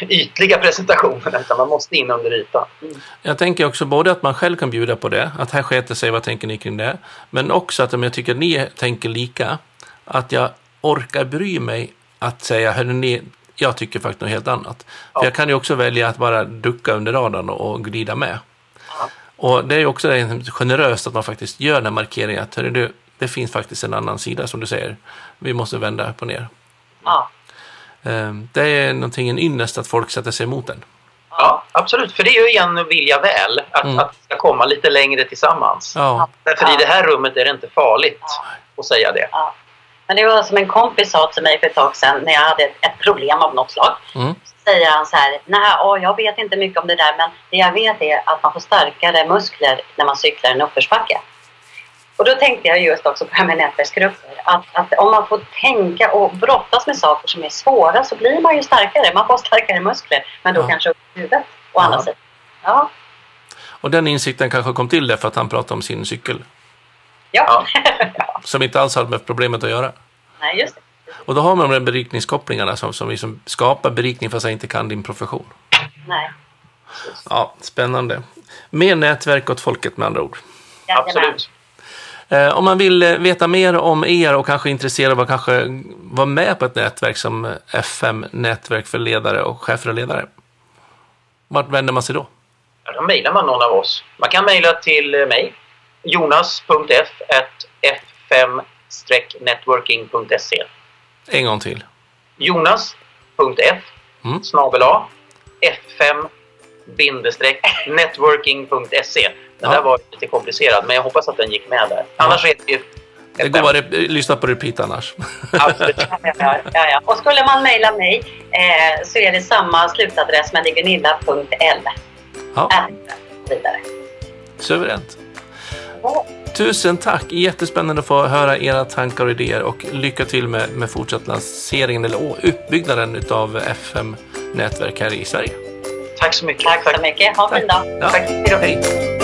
ytliga presentationerna utan man måste in under ytan. Jag tänker också både att man själv kan bjuda på det, att här sketer sig, vad tänker ni kring det? Men också att om jag tycker att ni tänker lika, att jag orkar bry mig att säga, hörni, ni, jag tycker faktiskt något helt annat. För Ja. jag kan ju också välja att bara ducka under radarn och, glida med. Ja. Och det är ju också det generöst att man faktiskt gör den markeringen att hörni, du, det finns faktiskt en annan sida som du säger. Vi måste vända på ner. Ja. Ehm, Det är någonting, en ynnest att folk sätter sig emot den. Ja, absolut. För det är ju igen vilja väl. Att, Mm. att vi ska komma lite längre tillsammans. Ja, Därför Ja. i det här rummet är det inte farligt Ja. att säga det. Ja. Men det var som en kompis sa till mig för ett tag sedan när jag hade ett, ett problem av något slag. Mm. Så säger han så här, nej åh, jag vet inte mycket om det där men det jag vet är att man får starkare muskler när man cyklar en uppförsbacke. Och då tänkte jag just också på det här med nätverksgrupper. Att, att om man får tänka och brottas med saker som är svåra så blir man ju starkare. Man får starkare muskler. Men då Ja. kanske upp i huvudet å andra Ja. sidan. Ja. och den insikten kanske kom till därför att han pratade om sin cykel. Ja. Som inte alls hade med problemet att göra. nej, just det. Och då har man de där berikningskopplingarna som, som liksom skapar berikning fast jag inte kan din profession. Nej. Ja, spännande. Mer nätverk åt folket med andra ord. Absolut. Eh, om man vill eh, veta mer om er och kanske är intresserad av att kanske vara med på ett nätverk som FM, nätverk för ledare och chefer och ledare. Vart vänder man sig då? Då mejlar man någon av oss. Man kan mejla till eh, mig, jonas.f5-networking.se. En gång till. Jonas.f Mm. snabel A f5 networking.se. Den Ja. där var lite komplicerad men jag hoppas att den gick med där. Annars är det ju Det går att lyssna på repeat annars. Absolut. Ja, ja, ja, ja. Och skulle man mejla mig eh, så är det samma slutadress men det är gunilla.l. Ja, Äh, vidare. suveränt. Tusen tack! Jättespännande att få höra era tankar och idéer och lycka till med, med fortsatt lanseringen eller å- uppbyggnaden av FM Nätverk här i Sverige. Tack så mycket. Tack så mycket. Ha en fin dag. Ja. Tack. Hej!